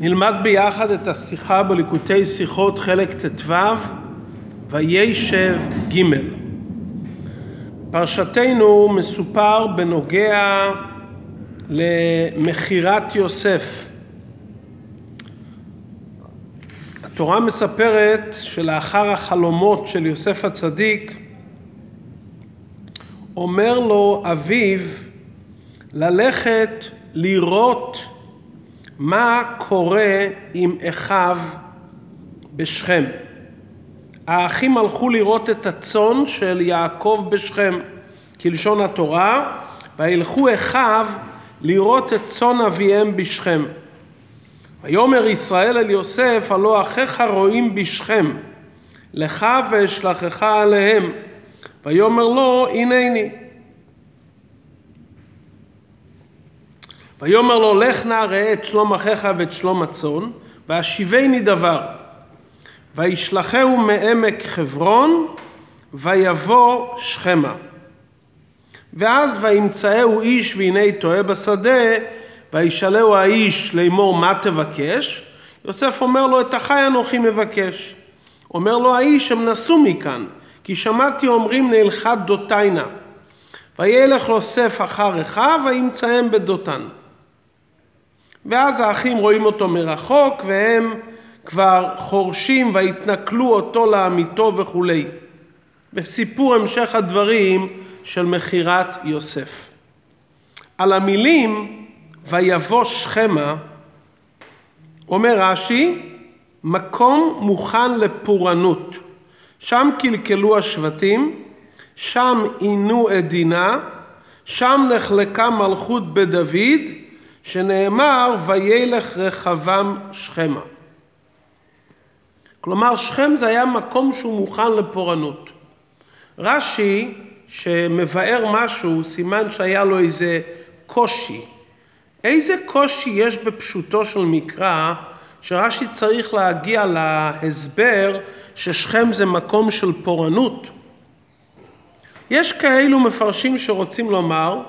נלמד ביחד את השיחה בליקוטי שיחות חלק ט"ו, וישב ג'. פרשתנו מסופר בנוגע למכירת יוסף. התורה מספרת שלאחר החלומות של יוסף הצדיק, אומר לו אביו ללכת לראות מה קורה עם אחיו בשכם. האחים הלכו לראות את הצאן של יעקב בשכם, כלשון התורה, וילכו אחיו לראות את צאן אביהם בשכם. ויאמר ישראל אל יוסף, הלא אחיך רואים בשכם, לך ואשלחך עליהם. ויאמר לו, הנני. ויאמר לו, לך נא ראה את שלום אחיך ואת שלום הצאן, והשיבני דבר. וישלחהו מעמק חברון, ויבוא שכמה. ואז וימצאהו איש והנה טועה בשדה, וישאלהו האיש לאמור מה תבקש? יוסף אומר לו את החי אנוכי מבקש. אומר לו האיש הם נסעו מכאן, כי שמעתי אומרים נלכה דותיינה. וילך יוסף אחר אחיו וימצאם בדותן. ואז האחים רואים אותו מרחוק והם כבר חורשים ויתנכלו אותו לעמיתו וכולי. בסיפור המשך הדברים של מכירת יוסף. על המילים ויבוא שכמה אומר רש"י מקום מוכן לפורענות שם קלקלו השבטים שם עינו את דינה שם נחלקה מלכות בדוד שנאמר וילך רחבם שכמה. כלומר שכם זה היה מקום שהוא מוכן לפורענות. רש"י שמבאר משהו סימן שהיה לו איזה קושי. איזה קושי יש בפשוטו של מקרא שרש"י צריך להגיע להסבר ששכם זה מקום של פורענות. יש כאלו מפרשים שרוצים לומר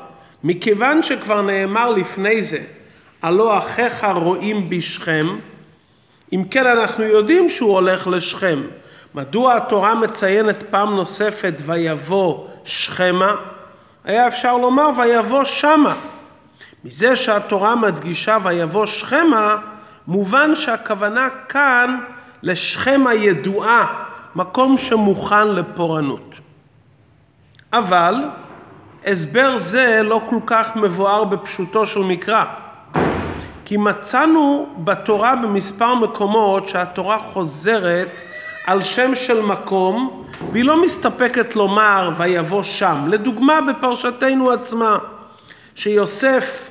מכיוון שכבר נאמר לפני זה, הלא אחיך רואים בשכם, אם כן אנחנו יודעים שהוא הולך לשכם. מדוע התורה מציינת פעם נוספת ויבוא שכמה? היה אפשר לומר ויבוא שמה. מזה שהתורה מדגישה ויבוא שכמה, מובן שהכוונה כאן לשכם הידועה, מקום שמוכן לפורענות. אבל הסבר זה לא כל כך מבואר בפשוטו של מקרא. כי מצאנו בתורה במספר מקומות שהתורה חוזרת על שם של מקום והיא לא מסתפקת לומר ויבוא שם. לדוגמה בפרשתנו עצמה, שיוסף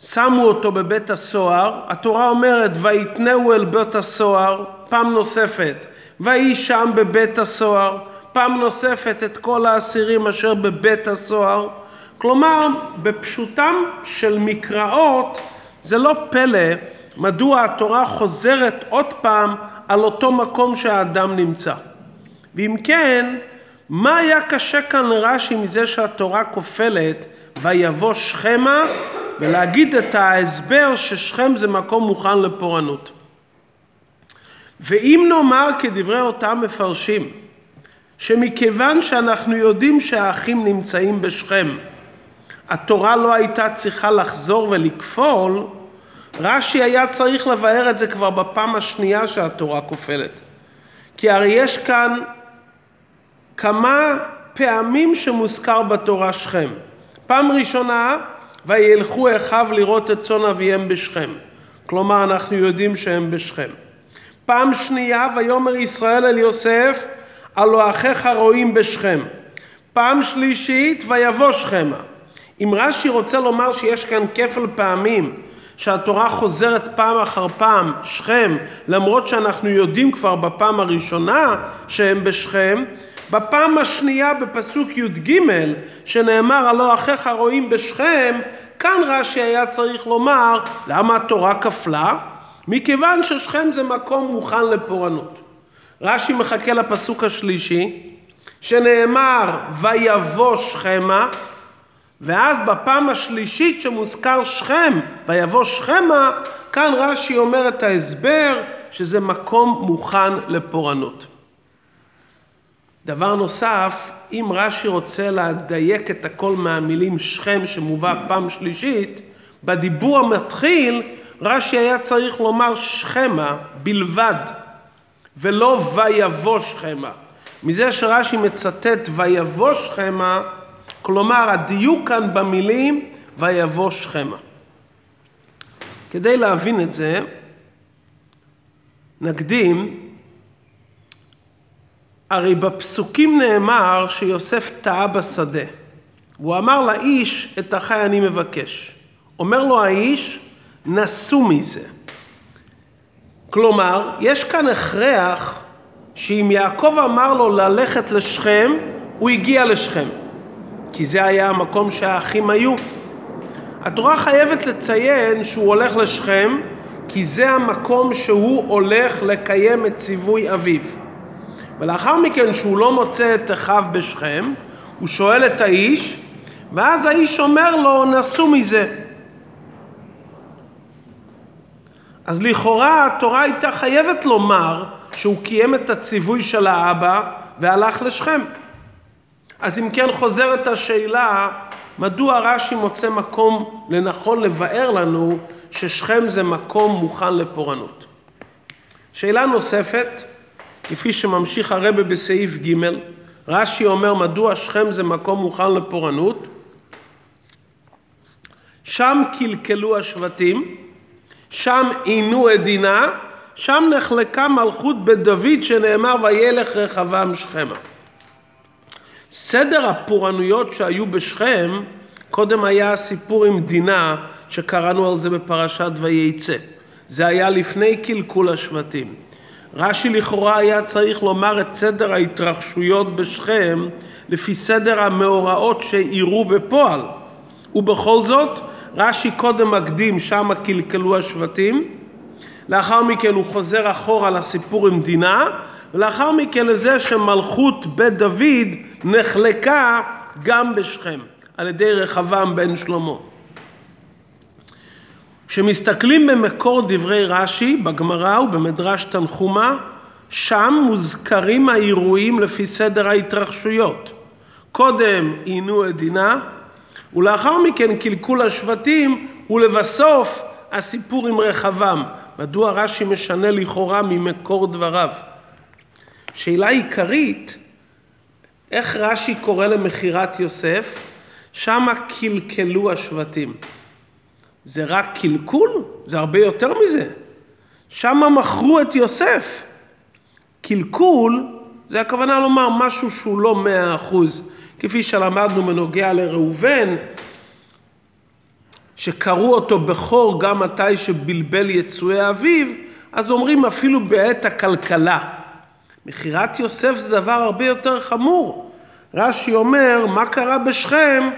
שמו אותו בבית הסוהר, התורה אומרת ויתנהו אל בית הסוהר פעם נוספת, ויהי שם בבית הסוהר פעם נוספת את כל האסירים אשר בבית הסוהר. כלומר, בפשוטם של מקראות זה לא פלא מדוע התורה חוזרת עוד פעם על אותו מקום שהאדם נמצא. ואם כן, מה היה קשה כאן לרש"י מזה שהתורה כופלת ויבוא שכמה ולהגיד את ההסבר ששכם זה מקום מוכן לפורענות. ואם נאמר כדברי אותם מפרשים שמכיוון שאנחנו יודעים שהאחים נמצאים בשכם, התורה לא הייתה צריכה לחזור ולכפול, רש"י היה צריך לבאר את זה כבר בפעם השנייה שהתורה כופלת. כי הרי יש כאן כמה פעמים שמוזכר בתורה שכם. פעם ראשונה, וילכו אחיו לראות את צאן אביהם בשכם. כלומר, אנחנו יודעים שהם בשכם. פעם שנייה, ויאמר ישראל אל יוסף, הלא אחיך רואים בשכם. פעם שלישית, ויבוא שכמה. אם רש"י רוצה לומר שיש כאן כפל פעמים, שהתורה חוזרת פעם אחר פעם, שכם, למרות שאנחנו יודעים כבר בפעם הראשונה שהם בשכם, בפעם השנייה בפסוק י"ג, שנאמר הלא אחיך רואים בשכם, כאן רש"י היה צריך לומר למה התורה כפלה? מכיוון ששכם זה מקום מוכן לפורענות. רש"י מחכה לפסוק השלישי, שנאמר ויבוא שכמה, ואז בפעם השלישית שמוזכר שכם, ויבוא שכמה, כאן רש"י אומר את ההסבר שזה מקום מוכן לפורענות. דבר נוסף, אם רש"י רוצה לדייק את הכל מהמילים שכם שמובא פעם שלישית, בדיבור המתחיל רש"י היה צריך לומר שכמה בלבד, ולא ויבוא שכמה. מזה שרש"י מצטט ויבוא שכמה, כלומר הדיוק כאן במילים ויבוא שכמה. כדי להבין את זה, נקדים, הרי בפסוקים נאמר שיוסף טעה בשדה. הוא אמר לאיש, את החי אני מבקש. אומר לו האיש, נסו מזה. כלומר, יש כאן הכרח שאם יעקב אמר לו ללכת לשכם, הוא הגיע לשכם. כי זה היה המקום שהאחים היו. התורה חייבת לציין שהוא הולך לשכם, כי זה המקום שהוא הולך לקיים את ציווי אביו. ולאחר מכן, שהוא לא מוצא את אחיו בשכם, הוא שואל את האיש, ואז האיש אומר לו, נסו מזה. אז לכאורה התורה הייתה חייבת לומר שהוא קיים את הציווי של האבא והלך לשכם. אז אם כן חוזרת השאלה, מדוע רש"י מוצא מקום לנכון לבאר לנו ששכם זה מקום מוכן לפורענות? שאלה נוספת, כפי שממשיך הרבה בסעיף ג', רש"י אומר מדוע שכם זה מקום מוכן לפורענות? שם קלקלו השבטים, שם עינו את דינה, שם נחלקה מלכות בית דוד שנאמר וילך רחבעם שכמה. סדר הפורענויות שהיו בשכם, קודם היה הסיפור עם דינה שקראנו על זה בפרשת וייצא. זה היה לפני קלקול השבטים. רש"י לכאורה היה צריך לומר את סדר ההתרחשויות בשכם לפי סדר המאורעות שאירעו בפועל. ובכל זאת, רש"י קודם מקדים, שמה קלקלו השבטים, לאחר מכן הוא חוזר אחורה לסיפור עם דינה, ולאחר מכן לזה שמלכות בית דוד נחלקה גם בשכם, על ידי רחבעם בן שלמה. כשמסתכלים במקור דברי רש"י, בגמרא ובמדרש תנחומה, שם מוזכרים האירועים לפי סדר ההתרחשויות. קודם עינו את דינה, ולאחר מכן קלקול השבטים, ולבסוף הסיפור עם רחבעם. מדוע רש"י משנה לכאורה ממקור דבריו? שאלה עיקרית, איך רש"י קורא למכירת יוסף? שמה קלקלו השבטים. זה רק קלקול? זה הרבה יותר מזה. שמה מכרו את יוסף. קלקול זה הכוונה לומר משהו שהוא לא מאה אחוז. כפי שלמדנו בנוגע לראובן, שקראו אותו בכור גם מתי שבלבל יצואי אביו, אז אומרים אפילו בעת הכלכלה. מכירת יוסף זה דבר הרבה יותר חמור. רש"י אומר, מה קרה בשכם?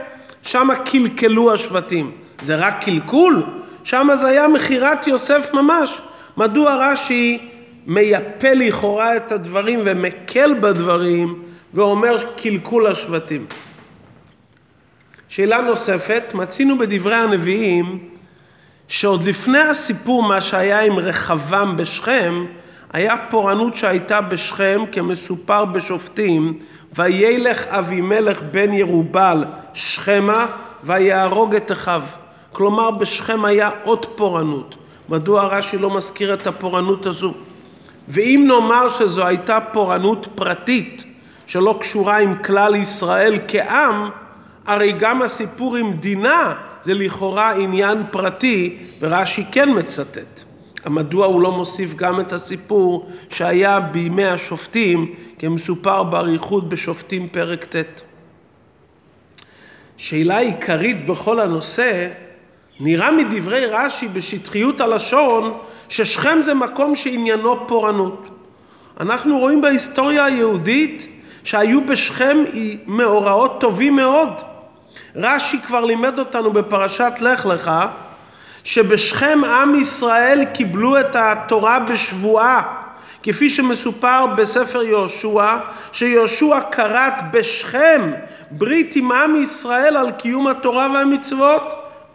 שמה קלקלו השבטים. זה רק קלקול? שמה זה היה מכירת יוסף ממש. מדוע רש"י מייפה לכאורה את הדברים ומקל בדברים ואומר קלקול השבטים. שאלה נוספת, מצינו בדברי הנביאים שעוד לפני הסיפור מה שהיה עם רחבעם בשכם, היה פורענות שהייתה בשכם כמסופר בשופטים, וילך אבימלך בן ירובל שכמה ויהרוג את אחיו. כלומר בשכם היה עוד פורענות. מדוע רש"י לא מזכיר את הפורענות הזו? ואם נאמר שזו הייתה פורענות פרטית, שלא קשורה עם כלל ישראל כעם, הרי גם הסיפור עם דינה זה לכאורה עניין פרטי, ורש"י כן מצטט. מדוע הוא לא מוסיף גם את הסיפור שהיה בימי השופטים, כמסופר באריכות בשופטים פרק ט'. שאלה עיקרית בכל הנושא, נראה מדברי רש"י בשטחיות הלשון, ששכם זה מקום שעניינו פורענות. אנחנו רואים בהיסטוריה היהודית שהיו בשכם מאורעות טובים מאוד. רש"י כבר לימד אותנו בפרשת לך לך, שבשכם עם ישראל קיבלו את התורה בשבועה, כפי שמסופר בספר יהושע, שיהושע כרת בשכם ברית עם עם ישראל על קיום התורה והמצוות,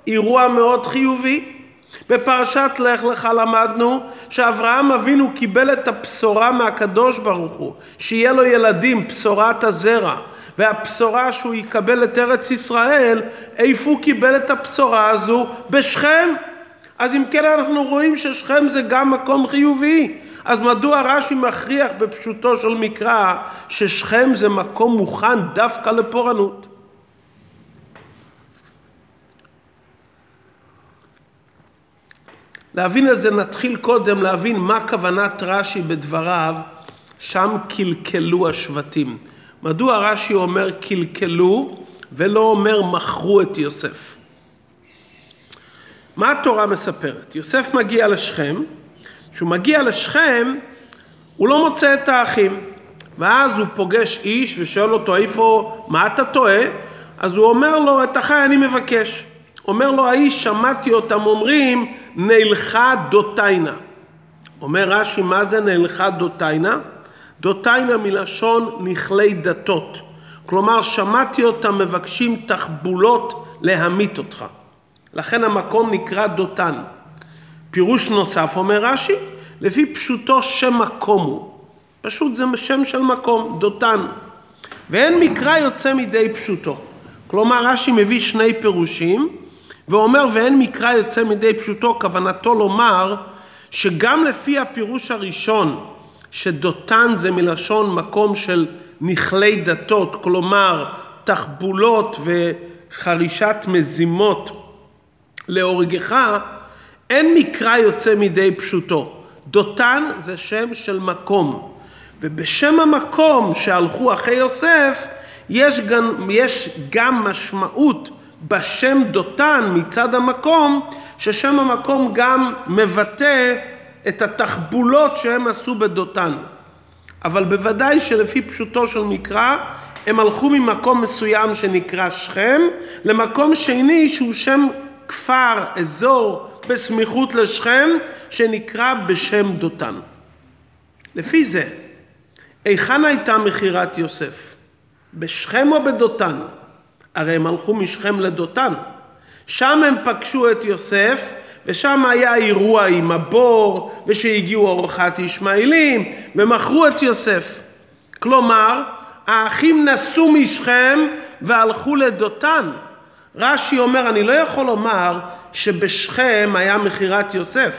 אירוע מאוד חיובי. בפרשת לך לך למדנו שאברהם אבינו קיבל את הבשורה מהקדוש ברוך הוא, שיהיה לו ילדים, בשורת הזרע, והבשורה שהוא יקבל את ארץ ישראל, איפה הוא קיבל את הבשורה הזו? בשכם. אז אם כן אנחנו רואים ששכם זה גם מקום חיובי. אז מדוע רש"י מכריח בפשוטו של מקרא ששכם זה מקום מוכן דווקא לפורענות? להבין את זה נתחיל קודם להבין מה כוונת רש"י בדבריו שם קלקלו השבטים. מדוע רש"י אומר קלקלו ולא אומר מכרו את יוסף? מה התורה מספרת? יוסף מגיע לשכם, כשהוא מגיע לשכם הוא לא מוצא את האחים ואז הוא פוגש איש ושואל אותו איפה, מה אתה טועה? אז הוא אומר לו את אחי אני מבקש. אומר לו האיש שמעתי אותם אומרים נלכה דותיינה. אומר רש"י מה זה נלכה דותיינה? דותיינה מלשון נכלי דתות. כלומר שמעתי אותם מבקשים תחבולות להמית אותך. לכן המקום נקרא דותן. פירוש נוסף אומר רש"י, לפי פשוטו שם מקום הוא. פשוט זה שם של מקום, דותן. ואין מקרא יוצא מידי פשוטו. כלומר רש"י מביא שני פירושים ואומר ואין מקרא יוצא מידי פשוטו, כוונתו לומר שגם לפי הפירוש הראשון שדותן זה מלשון מקום של נכלי דתות, כלומר תחבולות וחרישת מזימות להורגך, אין מקרא יוצא מידי פשוטו. דותן זה שם של מקום, ובשם המקום שהלכו אחרי יוסף יש גם, יש גם משמעות בשם דותן מצד המקום, ששם המקום גם מבטא את התחבולות שהם עשו בדותן. אבל בוודאי שלפי פשוטו של מקרא, הם הלכו ממקום מסוים שנקרא שכם, למקום שני שהוא שם כפר, אזור בסמיכות לשכם, שנקרא בשם דותן. לפי זה, היכן הייתה מכירת יוסף? בשכם או בדותן? הרי הם הלכו משכם לדותן. שם הם פגשו את יוסף, ושם היה אירוע עם הבור, ושהגיעו אורחת ישמעאלים, ומכרו את יוסף. כלומר, האחים נסעו משכם והלכו לדותן. רש"י אומר, אני לא יכול לומר שבשכם היה מכירת יוסף.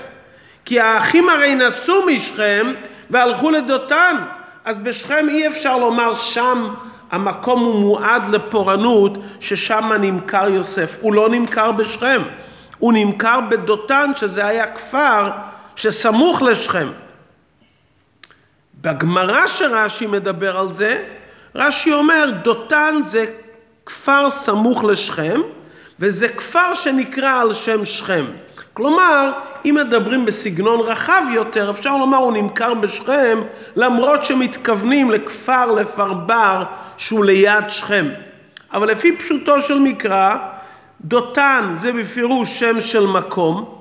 כי האחים הרי נסעו משכם והלכו לדותן. אז בשכם אי אפשר לומר שם המקום הוא מועד לפורענות ששם נמכר יוסף. הוא לא נמכר בשכם, הוא נמכר בדותן שזה היה כפר שסמוך לשכם. בגמרא שרש"י מדבר על זה, רש"י אומר דותן זה כפר סמוך לשכם וזה כפר שנקרא על שם שכם. כלומר, אם מדברים בסגנון רחב יותר, אפשר לומר הוא נמכר בשכם למרות שמתכוונים לכפר לפרבר שהוא ליד שכם. אבל לפי פשוטו של מקרא, דותן זה בפירוש שם של מקום,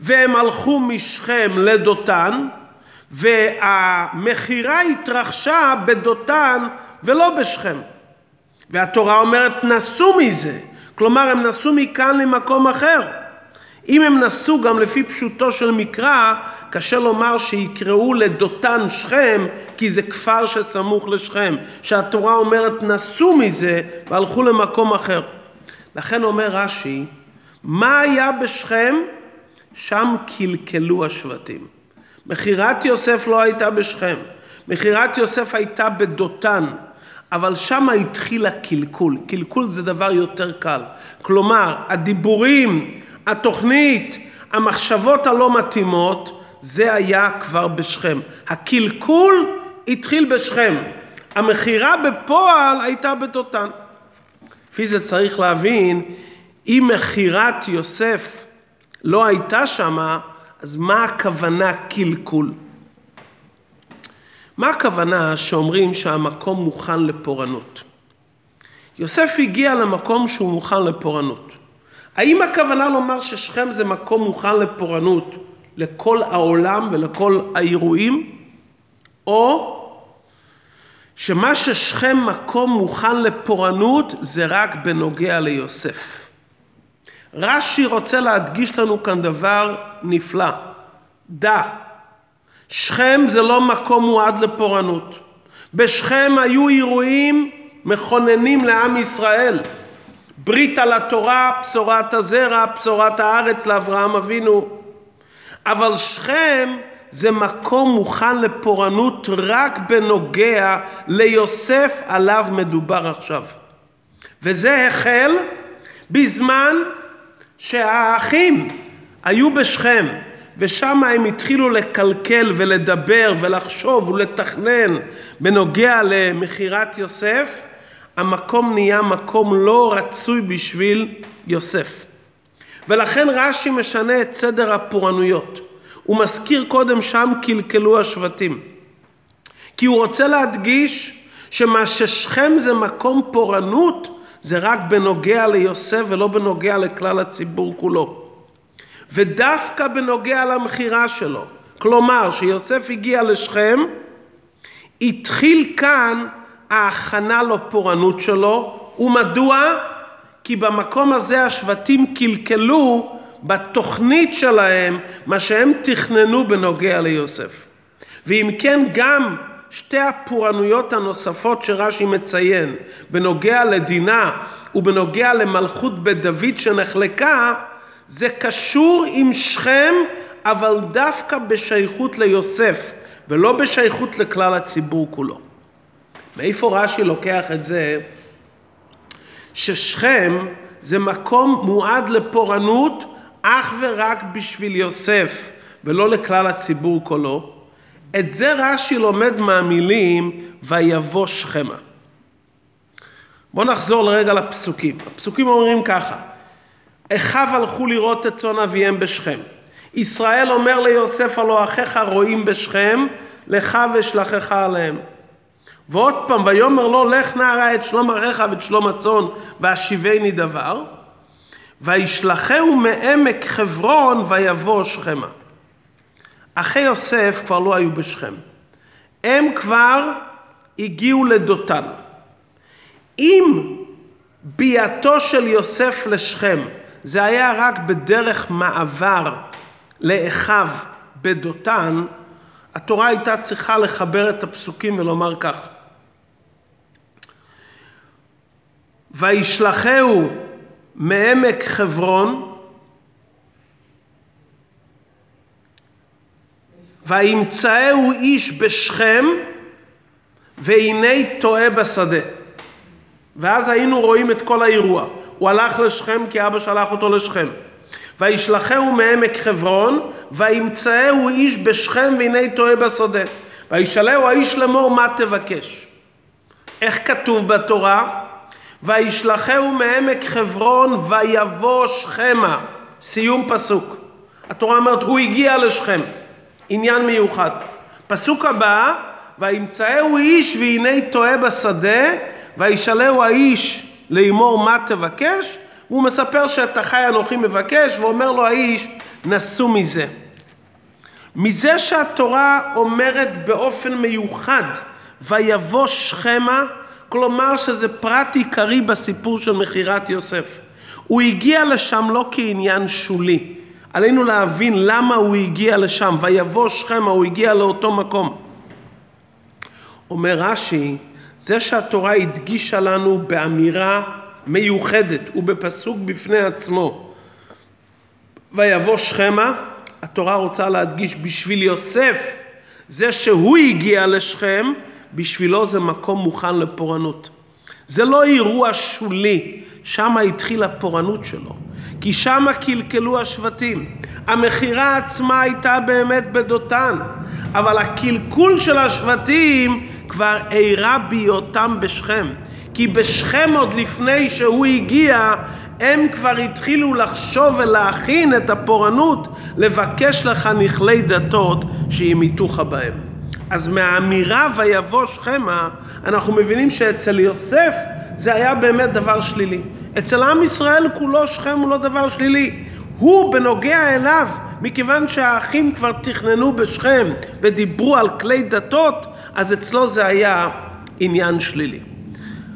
והם הלכו משכם לדותן, והמכירה התרחשה בדותן ולא בשכם. והתורה אומרת נסו מזה, כלומר הם נסו מכאן למקום אחר. אם הם נסו גם לפי פשוטו של מקרא, קשה לומר שיקראו לדותן שכם, כי זה כפר שסמוך לשכם. שהתורה אומרת נסו מזה והלכו למקום אחר. לכן אומר רש"י, מה היה בשכם? שם קלקלו השבטים. מכירת יוסף לא הייתה בשכם, מכירת יוסף הייתה בדותן, אבל שם התחיל הקלקול. קלקול זה דבר יותר קל. כלומר, הדיבורים, התוכנית, המחשבות הלא מתאימות, זה היה כבר בשכם. הקלקול התחיל בשכם. המכירה בפועל הייתה בדותן. לפי זה צריך להבין, אם מכירת יוסף לא הייתה שמה, אז מה הכוונה קלקול? מה הכוונה שאומרים שהמקום מוכן לפורענות? יוסף הגיע למקום שהוא מוכן לפורענות. האם הכוונה לומר ששכם זה מקום מוכן לפורענות לכל העולם ולכל האירועים? או שמה ששכם מקום מוכן לפורענות זה רק בנוגע ליוסף. רש"י רוצה להדגיש לנו כאן דבר נפלא. דע, שכם זה לא מקום מועד לפורענות. בשכם היו אירועים מכוננים לעם ישראל. ברית על התורה, בשורת הזרע, בשורת הארץ לאברהם אבינו. אבל שכם זה מקום מוכן לפורענות רק בנוגע ליוסף עליו מדובר עכשיו. וזה החל בזמן שהאחים היו בשכם, ושם הם התחילו לקלקל ולדבר ולחשוב ולתכנן בנוגע למכירת יוסף, המקום נהיה מקום לא רצוי בשביל יוסף. ולכן רש"י משנה את סדר הפורענויות. הוא מזכיר קודם שם קלקלו השבטים. כי הוא רוצה להדגיש שמה ששכם זה מקום פורענות, זה רק בנוגע ליוסף ולא בנוגע לכלל הציבור כולו. ודווקא בנוגע למכירה שלו, כלומר שיוסף הגיע לשכם, התחיל כאן ההכנה לפורענות שלו, ומדוע? כי במקום הזה השבטים קלקלו בתוכנית שלהם מה שהם תכננו בנוגע ליוסף. ואם כן גם שתי הפורענויות הנוספות שרש"י מציין בנוגע לדינה ובנוגע למלכות בית דוד שנחלקה זה קשור עם שכם אבל דווקא בשייכות ליוסף ולא בשייכות לכלל הציבור כולו. מאיפה רש"י לוקח את זה ששכם זה מקום מועד לפורענות אך ורק בשביל יוסף ולא לכלל הציבור כולו, את זה רש"י לומד מהמילים ויבוא שכמה. בואו נחזור לרגע לפסוקים. הפסוקים אומרים ככה: אחיו הלכו לראות את צאן אביהם בשכם. ישראל אומר ליוסף הלא אחיך רואים בשכם, לך ואשלחך עליהם. ועוד פעם, ויאמר לו לך נערה את שלום אחיך ואת שלום הצאן והשיבני דבר. וישלחהו מעמק חברון ויבוא שכמה. אחי יוסף כבר לא היו בשכם. הם כבר הגיעו לדותן. אם ביאתו של יוסף לשכם זה היה רק בדרך מעבר לאחיו בדותן, התורה הייתה צריכה לחבר את הפסוקים ולומר כך: וישלחהו מעמק חברון וימצאהו איש בשכם והנה טועה בשדה. ואז היינו רואים את כל האירוע. הוא הלך לשכם כי אבא שלח אותו לשכם. וישלחהו מעמק חברון וימצאהו איש בשכם והנה טועה בשדה. וישאלהו האיש לאמור מה תבקש. איך כתוב בתורה? וישלחהו מעמק חברון ויבוא שכמה. סיום פסוק. התורה אומרת, הוא הגיע לשכם. עניין מיוחד. פסוק הבא, וימצאהו איש והנה טועה בשדה, וישאלהו האיש לאמור מה תבקש, והוא מספר שאת החי אנוכי מבקש, ואומר לו האיש, נסו מזה. מזה שהתורה אומרת באופן מיוחד, ויבוא שכמה, כלומר שזה פרט עיקרי בסיפור של מכירת יוסף. הוא הגיע לשם לא כעניין שולי. עלינו להבין למה הוא הגיע לשם, ויבוא שכמה, הוא הגיע לאותו מקום. אומר רש"י, זה שהתורה הדגישה לנו באמירה מיוחדת ובפסוק בפני עצמו, ויבוא שכמה, התורה רוצה להדגיש בשביל יוסף, זה שהוא הגיע לשכם, בשבילו זה מקום מוכן לפורענות. זה לא אירוע שולי, שם התחילה הפורענות שלו. כי שם קלקלו השבטים. המכירה עצמה הייתה באמת בדותן, אבל הקלקול של השבטים כבר אירע בהיותם בשכם. כי בשכם עוד לפני שהוא הגיע, הם כבר התחילו לחשוב ולהכין את הפורענות, לבקש לך נכלי דתות שימיתוך בהם. אז מהאמירה ויבוא שכמה, אנחנו מבינים שאצל יוסף זה היה באמת דבר שלילי. אצל עם ישראל כולו שכם הוא לא דבר שלילי. הוא בנוגע אליו, מכיוון שהאחים כבר תכננו בשכם ודיברו על כלי דתות, אז אצלו זה היה עניין שלילי.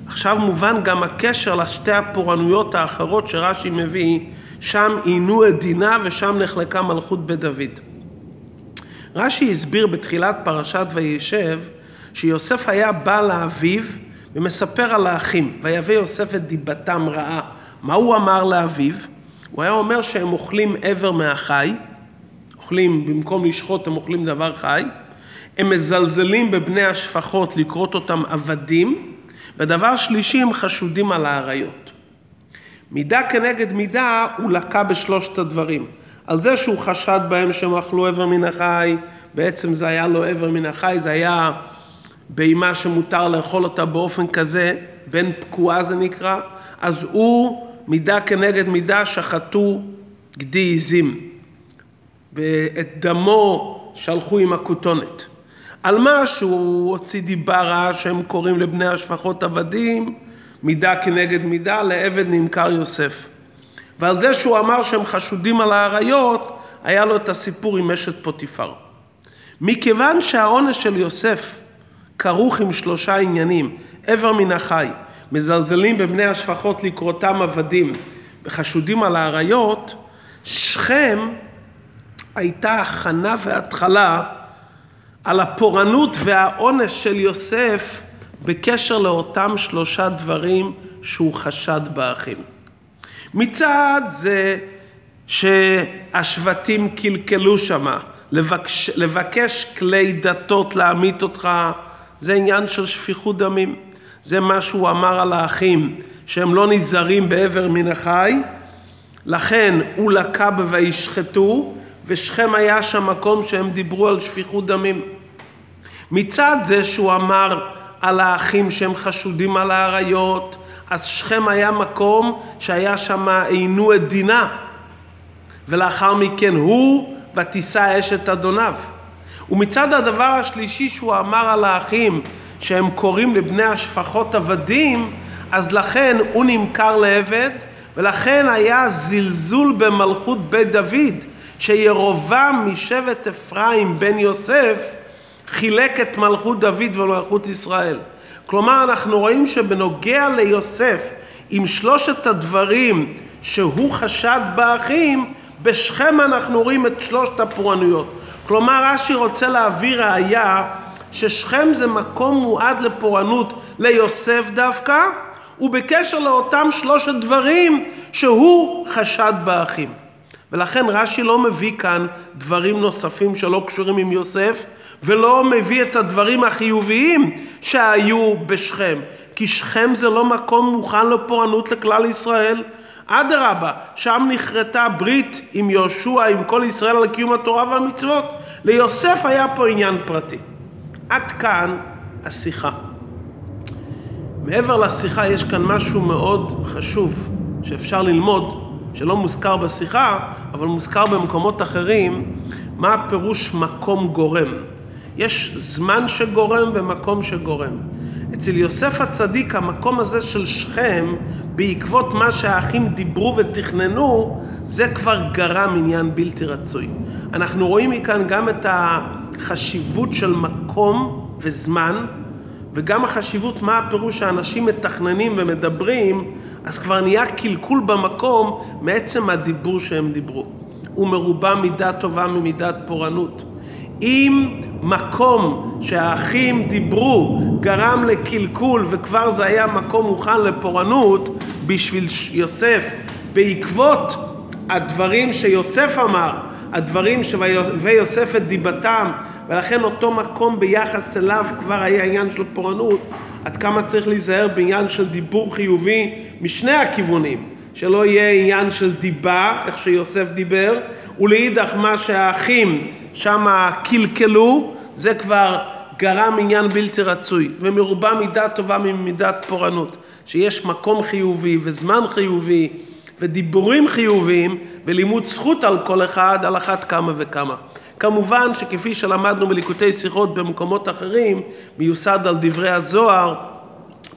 עכשיו מובן גם הקשר לשתי הפורענויות האחרות שרש"י מביא, שם עינו את דינה ושם נחלקה מלכות בית דוד. רש"י הסביר בתחילת פרשת וישב שיוסף היה בא לאביו ומספר על האחים, ויבא יוסף את דיבתם רעה. מה הוא אמר לאביו? הוא היה אומר שהם אוכלים עבר מהחי, אוכלים, במקום לשחוט הם אוכלים דבר חי, הם מזלזלים בבני השפחות לקרות אותם עבדים, ודבר שלישי הם חשודים על האריות. מידה כנגד מידה הוא לקה בשלושת הדברים. על זה שהוא חשד בהם שהם אכלו עבר מן החי, בעצם זה היה לא עבר מן החי, זה היה בהמה שמותר לאכול אותה באופן כזה, בין פקועה זה נקרא, אז הוא מידה כנגד מידה שחטו גדי עזים, ואת דמו שלחו עם הכותונת. על מה שהוא הוציא דיבה רעה שהם קוראים לבני השפחות עבדים, מידה כנגד מידה, לעבד נמכר יוסף. ועל זה שהוא אמר שהם חשודים על האריות, היה לו את הסיפור עם אשת פוטיפר. מכיוון שהעונש של יוסף כרוך עם שלושה עניינים, עבר מן החי, מזלזלים בבני השפחות לקרותם עבדים וחשודים על האריות, שכם הייתה הכנה והתחלה על הפורענות והעונש של יוסף בקשר לאותם שלושה דברים שהוא חשד באחים. מצד זה שהשבטים קלקלו שמה, לבקש, לבקש כלי דתות להמית אותך, זה עניין של שפיכות דמים. זה מה שהוא אמר על האחים, שהם לא נזהרים בעבר מן החי, לכן הוא לקה ב"וישחטו", ושכם היה שם מקום שהם דיברו על שפיכות דמים. מצד זה שהוא אמר על האחים שהם חשודים על האריות, אז שכם היה מקום שהיה שם עינו את דינה, ולאחר מכן הוא ותישא אשת אדוניו. ומצד הדבר השלישי שהוא אמר על האחים שהם קוראים לבני השפחות עבדים, אז לכן הוא נמכר לעבד, ולכן היה זלזול במלכות בית דוד, שירובעם משבט אפרים בן יוסף חילק את מלכות דוד ומלכות ישראל. כלומר, אנחנו רואים שבנוגע ליוסף, עם שלושת הדברים שהוא חשד באחים, בשכם אנחנו רואים את שלושת הפורענויות. כלומר, רש"י רוצה להביא ראייה ששכם זה מקום מועד לפורענות ליוסף דווקא, ובקשר לאותם שלושת דברים שהוא חשד באחים. ולכן רש"י לא מביא כאן דברים נוספים שלא קשורים עם יוסף, ולא מביא את הדברים החיוביים שהיו בשכם. כי שכם זה לא מקום מוכן לפורענות לכלל ישראל. אדרבה, שם נכרתה ברית עם יהושע, עם כל ישראל על קיום התורה והמצוות. ליוסף היה פה עניין פרטי. עד כאן השיחה. מעבר לשיחה יש כאן משהו מאוד חשוב שאפשר ללמוד, שלא מוזכר בשיחה, אבל מוזכר במקומות אחרים, מה הפירוש מקום גורם. יש זמן שגורם ומקום שגורם. אצל יוסף הצדיק המקום הזה של שכם, בעקבות מה שהאחים דיברו ותכננו, זה כבר גרם עניין בלתי רצוי. אנחנו רואים מכאן גם את החשיבות של מקום וזמן, וגם החשיבות מה הפירוש שאנשים מתכננים ומדברים, אז כבר נהיה קלקול במקום מעצם הדיבור שהם דיברו. ומרובה מידה טובה ממידת פורענות. אם מקום שהאחים דיברו גרם לקלקול וכבר זה היה מקום מוכן לפורענות בשביל יוסף בעקבות הדברים שיוסף אמר, הדברים ויוסף את דיבתם ולכן אותו מקום ביחס אליו כבר היה עניין של פורענות. עד כמה צריך להיזהר בעניין של דיבור חיובי משני הכיוונים שלא יהיה עניין של דיבה איך שיוסף דיבר ולאידך מה שהאחים שם קלקלו, זה כבר גרם עניין בלתי רצוי, ומרובה מידה טובה ממידת פורענות, שיש מקום חיובי וזמן חיובי ודיבורים חיוביים ולימוד זכות על כל אחד על אחת כמה וכמה. כמובן שכפי שלמדנו בליקוטי שיחות במקומות אחרים, מיוסד על דברי הזוהר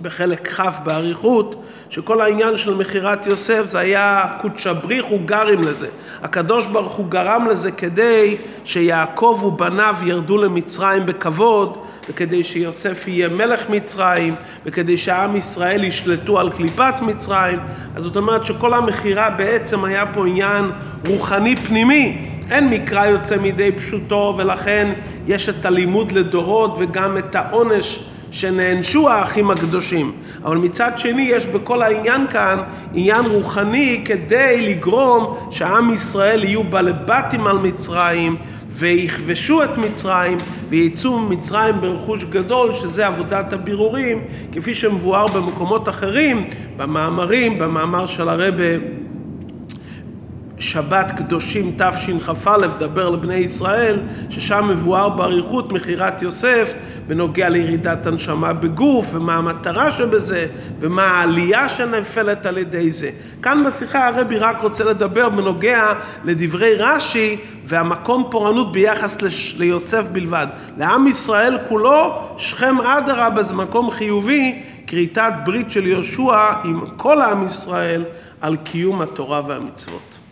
בחלק כ' באריכות, שכל העניין של מכירת יוסף זה היה קודשא בריחו גרים לזה. הקדוש ברוך הוא גרם לזה כדי שיעקב ובניו ירדו למצרים בכבוד, וכדי שיוסף יהיה מלך מצרים, וכדי שעם ישראל ישלטו על קליפת מצרים. אז זאת אומרת שכל המכירה בעצם היה פה עניין רוחני פנימי. אין מקרא יוצא מידי פשוטו, ולכן יש את הלימוד לדורות וגם את העונש שנענשו האחים הקדושים. אבל מצד שני יש בכל העניין כאן עניין רוחני כדי לגרום שעם ישראל יהיו בעלי בתים על מצרים ויכבשו את מצרים ויצאו ממצרים ברכוש גדול שזה עבודת הבירורים כפי שמבואר במקומות אחרים במאמרים, במאמר של הרבה שבת קדושים תשכ"א, דבר לבני ישראל, ששם מבואר באריכות מכירת יוסף בנוגע לירידת הנשמה בגוף, ומה המטרה שבזה, ומה העלייה שנפלת על ידי זה. כאן בשיחה הרבי רק רוצה לדבר בנוגע לדברי רש"י והמקום פורענות ביחס ליוסף בלבד. לעם ישראל כולו, שכם אדרבה זה מקום חיובי, כריתת ברית של יהושע עם כל עם ישראל על קיום התורה והמצוות.